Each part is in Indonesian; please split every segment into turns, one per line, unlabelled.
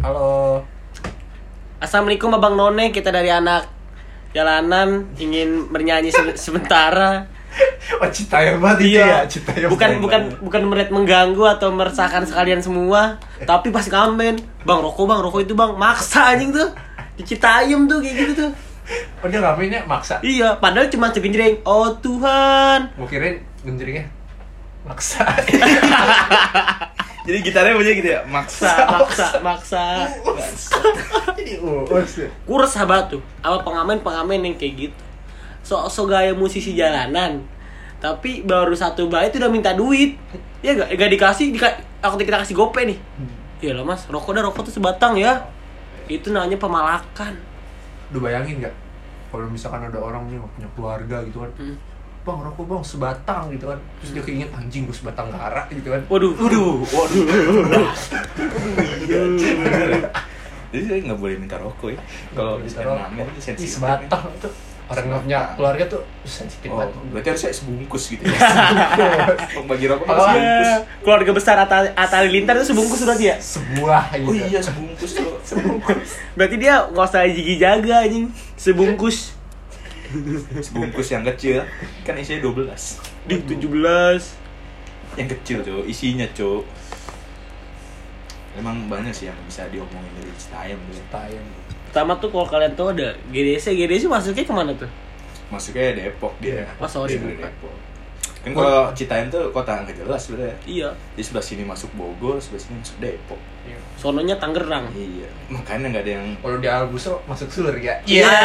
Halo.
Assalamualaikum Abang None, kita dari anak jalanan ingin bernyanyi se- sementara.
Oh, cita yang banget itu ya, cita yang
bukan
banget.
bukan bukan melihat mengganggu atau meresahkan sekalian semua, tapi pas ngamen, Bang rokok Bang, rokok itu Bang, maksa anjing tuh. Di Citayam tuh kayak gitu tuh.
Oh, dia ngamennya maksa.
Iya, padahal cuma segenjreng. Oh Tuhan.
Gue kirain genjringnya maksa.
Jadi gitarnya bunyi gitu ya, maksa.
Maksa, maksa, maksa.
Jadi uus.
Kurus sahabat tuh. Apa pengamen pengamen yang kayak gitu. So so gaya musisi jalanan. Tapi baru satu bait udah minta duit. Ya gak, gak dikasih, dika, aku kita kasih gope nih. Iya lah mas, rokok dah rokok tuh sebatang ya. Itu namanya pemalakan.
Lu bayangin gak? Kalau misalkan ada orang nih punya keluarga gitu kan.
Hmm.
Bang, rokok bang, sebatang gitu kan. Terus dia keinget anjing gue sebatang gara gitu kan.
Waduh,
Waduh, waduh. Jadi saya nggak boleh minta rokok ya. Kalau
Bisa
bisa
rokok.
ngamen itu
Ih,
sensitif.
sebatang tuh. Orang nggak punya keluarga tuh sensitif
Oh,
banget.
berarti harusnya sebungkus gitu ya. Bagi rokok
Oh,
harus sebungkus.
Ya, keluarga besar Atta, Atta Halilintar itu sebungkus berarti ya?
Sebuah gitu.
Oh iya, sebungkus tuh. Sebungkus.
Berarti dia nggak usah gigi jaga anjing. Sebungkus.
Sebungkus yang kecil kan isinya 12.
Di 17.
Yang kecil, Cuk. Isinya, Cuk. Emang banyak sih yang bisa diomongin dari Citayam.
Tayang.
Pertama tuh kalau kalian tahu ada GDC, GDC masuknya ke mana tuh?
Masuknya Depok dia.
Oh, sorry.
Depok. Kan kalau Citayam tuh kota nggak jelas sebenarnya.
Iya.
Di sebelah sini masuk Bogor, sebelah sini masuk Depok.
Iya.
Sononya Tangerang.
Iya, makanya nggak ada yang
Kalau di Albusro masuk surga.
Iya.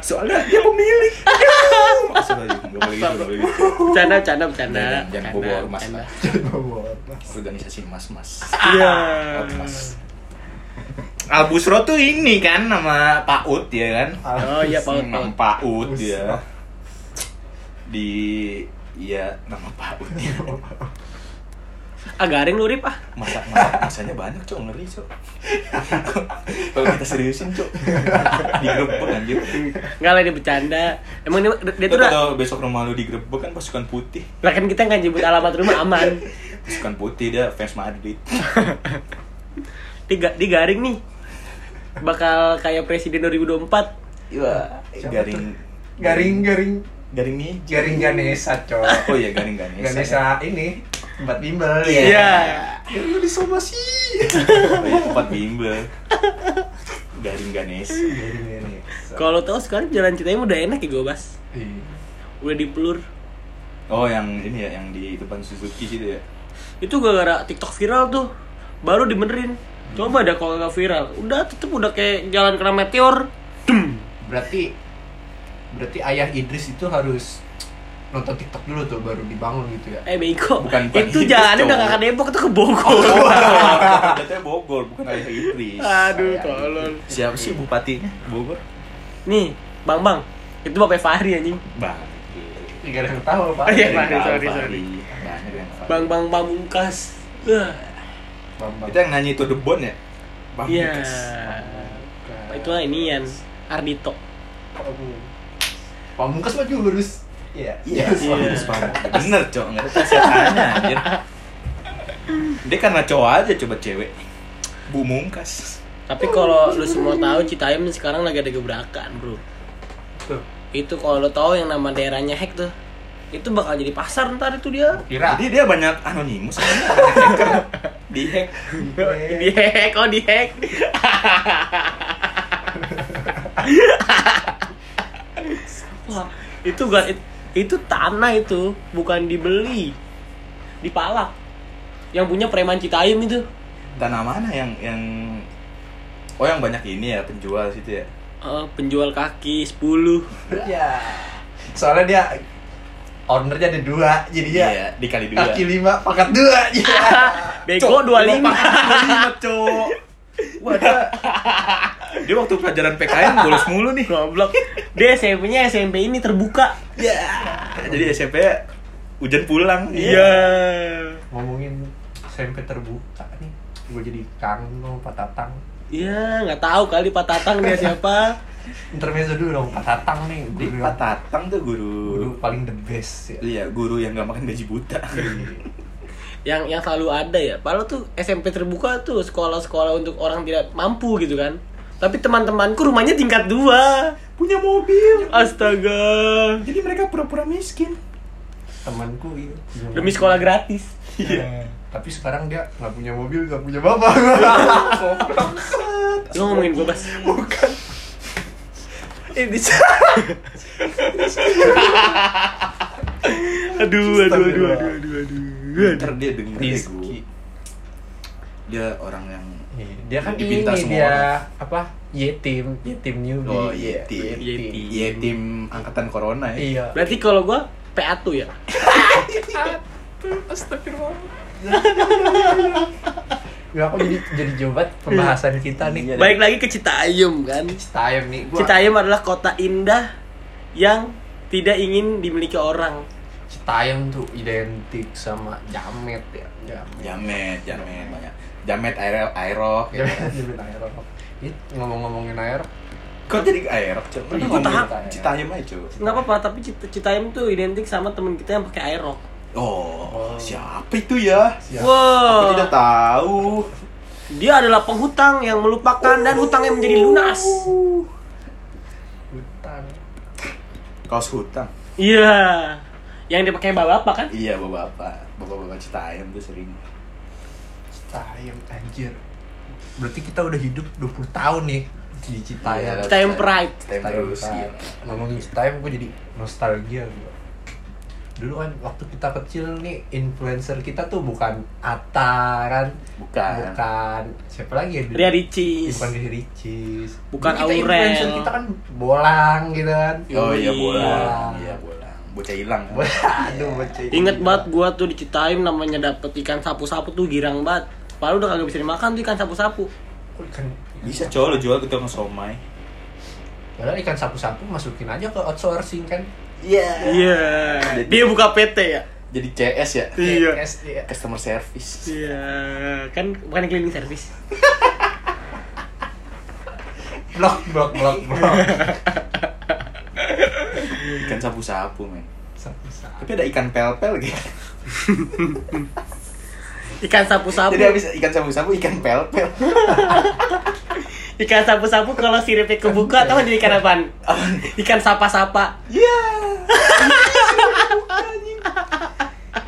soalnya dia pemilik. Gitu.
Canda, canda, bercanda.
Jangan- jangan
Canda,
bawa mas
canda.
lah.
Bawa mas.
Organisasi mas-mas.
Iya.
Mas. Albusro tuh ini kan nama Pak Ut ya kan?
Oh iya, Pak Ut,
Nama
Pak Ut.
Dia. Di iya nama Pak Ut dia.
Ah garing lu Rip ah.
Masa, masa masanya banyak cok ngeri cok. Kalau kita seriusin cok. Digerebek anjir.
Enggak lah dia bercanda. Emang dia, dia tuh
kalau besok rumah lu digerebek kan pasukan putih.
lah kan kita nggak nyebut alamat rumah aman.
Pasukan putih dia fans Madrid.
Dia, ga- dia garing nih. Bakal kayak presiden 2024.
Iya, garing
Garing garing
garing nih.
garing Ganesha, cok.
Oh iya garing garing.
Ganesha ini tempat bimbel
Iya.
ya. Ya lu disomasi.
Oh iya tempat bimbel. Garing Ganes.
Garing Ganesha.
Kalau tahu sekarang jalan Citayam udah enak ya gue bas.
Iya.
Udah dipelur.
Oh yang ini ya yang di depan Suzuki situ ya.
Itu gara-gara TikTok viral tuh. Baru dibenerin. Coba dah kalau nggak viral. Udah tetep udah kayak jalan kena meteor. Dem.
Berarti berarti ayah Idris itu harus nonton TikTok dulu tuh baru dibangun gitu ya.
Eh bego.
Bukan- bukan
itu jalannya udah ke Depok itu ke Bogor.
Katanya Bogor bukan ayah Idris.
Aduh, tolol.
Siapa sih bupatinya Bogor?
Nih, Bang Bang. Itu Bapak Fahri anjing.
Bang.
Tidak ada yang tahu, Pak.
Oh, iya,
Ada yang
Fahri,
tahu,
sorry,
Fahri.
sorry. Bang Bang Pamungkas.
Bambang.
Itu yang nyanyi itu The Bond ya? Bang
Iya. Itu lah ini Yan. Ardito.
Pamungkas mah jurus. Iya.
Iya,
Iya.
Pamungkas Pamungkas. Bener, Cok. Enggak ada kesehatannya anjir. Dia karena cowok aja coba cewek. Bu Mungkas.
Tapi kalau lu semua tahu Citayam sekarang lagi ada gebrakan, Bro.
Tuh,
Itu kalau lu tahu yang nama daerahnya hack tuh. Itu bakal jadi pasar ntar itu dia.
kira.
Jadi dia banyak anonimus kan? hacker di hack.
di hack, oh di hack. Wah, itu gak itu tanah itu bukan dibeli. Dipalak. Yang punya preman Citayam itu.
Tanah mana yang yang Oh yang banyak ini ya penjual situ ya.
Eh, penjual kaki 10
Ya. Soalnya dia ownernya ada dua, jadi ya
dikali dua.
kaki lima pakat dua. Iya.
Bego 25
25, Cok. Wah, dia, dia waktu pelajaran PKN bolos mulu nih.
Goblok Dia SMP-nya SMP ini terbuka
Ya. Jadi SMP hujan pulang.
Iya
Ngomongin SMP terbuka nih, gue jadi kangen sama Pak Tatang.
Iya nggak tahu kali Pak Tatang dia siapa
Intermezzo dulu dong, Pak Tatang nih,
Di
guru,
Pak Tatang tuh guru.
guru paling the best ya.
Iya, guru yang gak makan gaji buta.
Yang yang selalu ada ya. Padahal tuh SMP terbuka tuh sekolah-sekolah untuk orang tidak mampu gitu kan. Tapi teman-temanku rumahnya tingkat dua.
Punya mobil.
Astaga.
Jadi mereka pura-pura miskin.
temanku iya
Demi sekolah gratis.
Iya. tapi sekarang dia nggak punya mobil nggak punya bapak
Lu ngomongin gue, Bas.
bukan
Ini
Aduh, aduh, aduh, aduh, aduh, aduh.
Ntar dia denger deh
Rizky.
gue. Dia orang yang
Iya, dia kan
Dipinta
ini
semua
dia
orang.
apa yetim yetim newbie
Oh,
Iya,
yetim.
Yetim.
Iya tim angkatan corona ya.
iya
Berarti kalau gue PA tuh ya.
astagfirullah ya aku jadi jadi jobat pembahasan kita nih
Iya.
Baik lagi ke Citayam kan.
Citayam nih gua
Citayam adalah kota indah yang tidak ingin dimiliki orang.
Citayam tuh identik sama jamet ya jamet
Jamet, jamet banyak. Jamet aero aerok ya.
jamet jamet aerok Ih, ngomong-ngomongin aerok
Kok jadi aerok, Cok?
Iya,
Ngomongin
Citayam.
Citayam aja, Cok.
Nggak apa-apa, tapi Cit- Citayam tuh identik sama temen kita yang pakai aerok.
Oh,
Oh.
siapa itu ya?
Siap.
Aku
Wow.
tidak tahu.
Dia adalah penghutang yang melupakan dan hutangnya menjadi lunas.
hutan
Kaos hutang.
Iya. Yang dipakai bapak kan?
Iya, bapak-bapak. Bapak-bapak Citayam tuh sering.
Citayam anjir berarti kita udah hidup 20 tahun nih di Citayam
Iya,
Citayam Pride.
Citayam terus,
Pride.
iya.
ngomongin Citayam gue jadi nostalgia gue dulu kan waktu kita kecil nih influencer kita tuh bukan Atta kan
Bukan.
bukan siapa lagi ya?
Ria Ricis.
bukan Ria Ricis
Bukan Aurel.
influencer kita kan bolang gitu kan
Oh iya, bolang. Iya, bolang. Bocah hilang.
aduh bocah
Ingat banget gua tuh di Citayam namanya dapet ikan sapu-sapu tuh girang banget. Padahal udah kagak bisa dimakan tuh ikan sapu-sapu.
Bisa, Cok, lo jual ke tukang somai.
padahal ikan sapu-sapu masukin aja ke outsourcing kan
Iya.
Iya. Dia buka PT ya.
Jadi CS ya?
Iya.
SD ya.
Customer service.
Iya, kan bukan cleaning service.
blok blok blok blok
Ikan sapu-sapu, men.
sapu-sapu
Tapi ada ikan pel-pel gitu.
Ikan sapu-sapu.
Jadi habis ikan sapu-sapu, ikan pel-pel.
Ikan sapu-sapu kalau siripnya kebuka atau jadi ikan apaan? Ikan sapa-sapa.
Iya.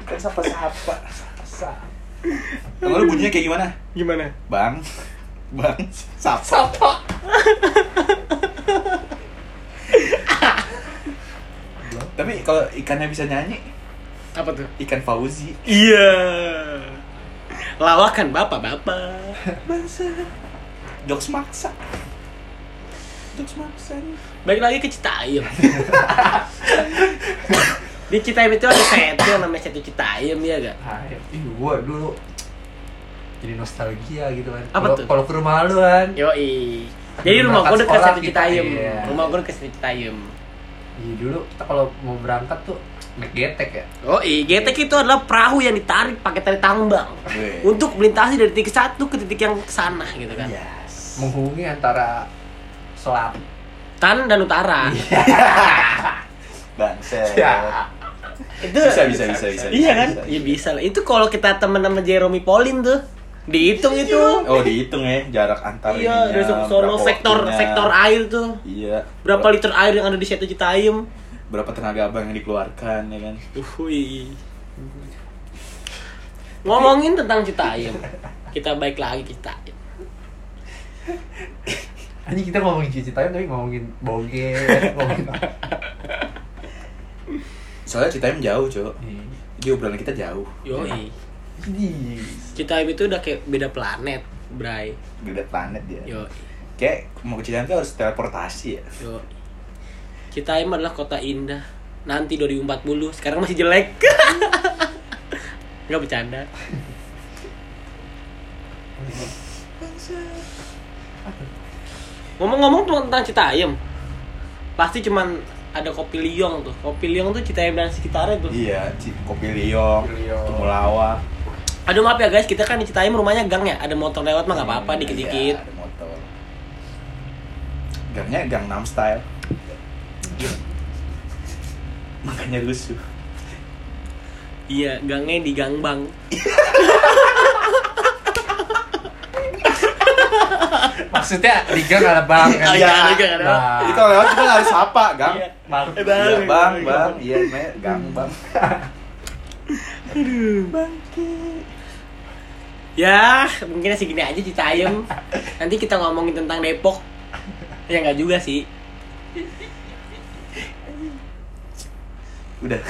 ikan sapa-sapa. Kamu lu bunyinya kayak gimana?
Gimana?
Bang. Bang. Sapa.
sapa
Tapi kalau ikannya bisa nyanyi,
Apa tuh?
ikan Fauzi.
Iya. Lawakan bapak-bapak.
Bangsa. Jokes maksa. Jokes maksa nih.
Balik lagi ke Citayam. Di Citayam itu ada setu yang namanya setu Citayam ya gak?
Ayo, ih gua dulu jadi nostalgia gitu kan.
Apa tuh?
Kalau ke rumah lu kan.
Yoi. Jadi rumah gue dekat
Sekolah
setu
kita,
Citayam.
iya.
Rumah gue dekat setu Citayam.
Iya dulu kita kalau mau berangkat tuh naik getek ya.
Oh iya, getek itu adalah perahu yang ditarik pakai tali tambang untuk melintasi dari titik satu ke titik yang sana gitu kan.
Yes.
Menghubungi antara selatan.
Tan dan utara.
Bangsa.
Ya.
Itu
Bisa, bisa, bisa, bisa.
Iya kan?
bisa,
Iya bisa lah. Itu kalau kita temen sama Jeremy Pauline tuh dihitung itu.
Oh dihitung ya jarak antar
Iya, dari
berapa
sektor
waktunya.
sektor air tuh.
Iya.
Berapa liter air yang ada di situ Citayam?
Berapa tenaga abang yang dikeluarkan ya kan?
Uhui. Ngomongin tentang Citayam. Kita baik lagi Citayam.
Ini kita ngomongin Citayam tapi ngomongin boge, ngomongin
Soalnya Citayam jauh, Cok.
Iya.
Jadi obrolan kita jauh.
Yoi.
Ini
Citayam itu udah kayak beda planet, Bray.
Beda planet dia.
Yoi.
Kayak mau ke Citayam tuh harus teleportasi ya.
Yoi. Citayam adalah kota indah. Nanti 2040, sekarang masih jelek. Nggak bercanda. Ngomong-ngomong tuh tentang Citayam, pasti cuman ada kopi liong tuh. Kopi liong tuh Citayam dan sekitarnya tuh.
Iya, Ci- kopi liong,
Kopi liong.
temulawak.
Aduh maaf ya guys, kita kan di Citayam rumahnya gang ya. Ada motor lewat mah nggak apa-apa
Iya,
dikit-dikit.
ada motor. Gangnya Gangnam Style. Makanya rusuh.
Iya, gangnya di gang bang.
Maksudnya di gang ada bang kan?
Iya, di gang ada bang.
Nah.
Kalau lewat kita harus sapa, Gang.
Iya.
Bang.
Eh, bang.
Iya, bang, bang. Iya, gang, bang.
Ya, mungkin segini aja cerita ayam. Nanti kita ngomongin tentang Depok. Ya nggak juga sih.
Udah.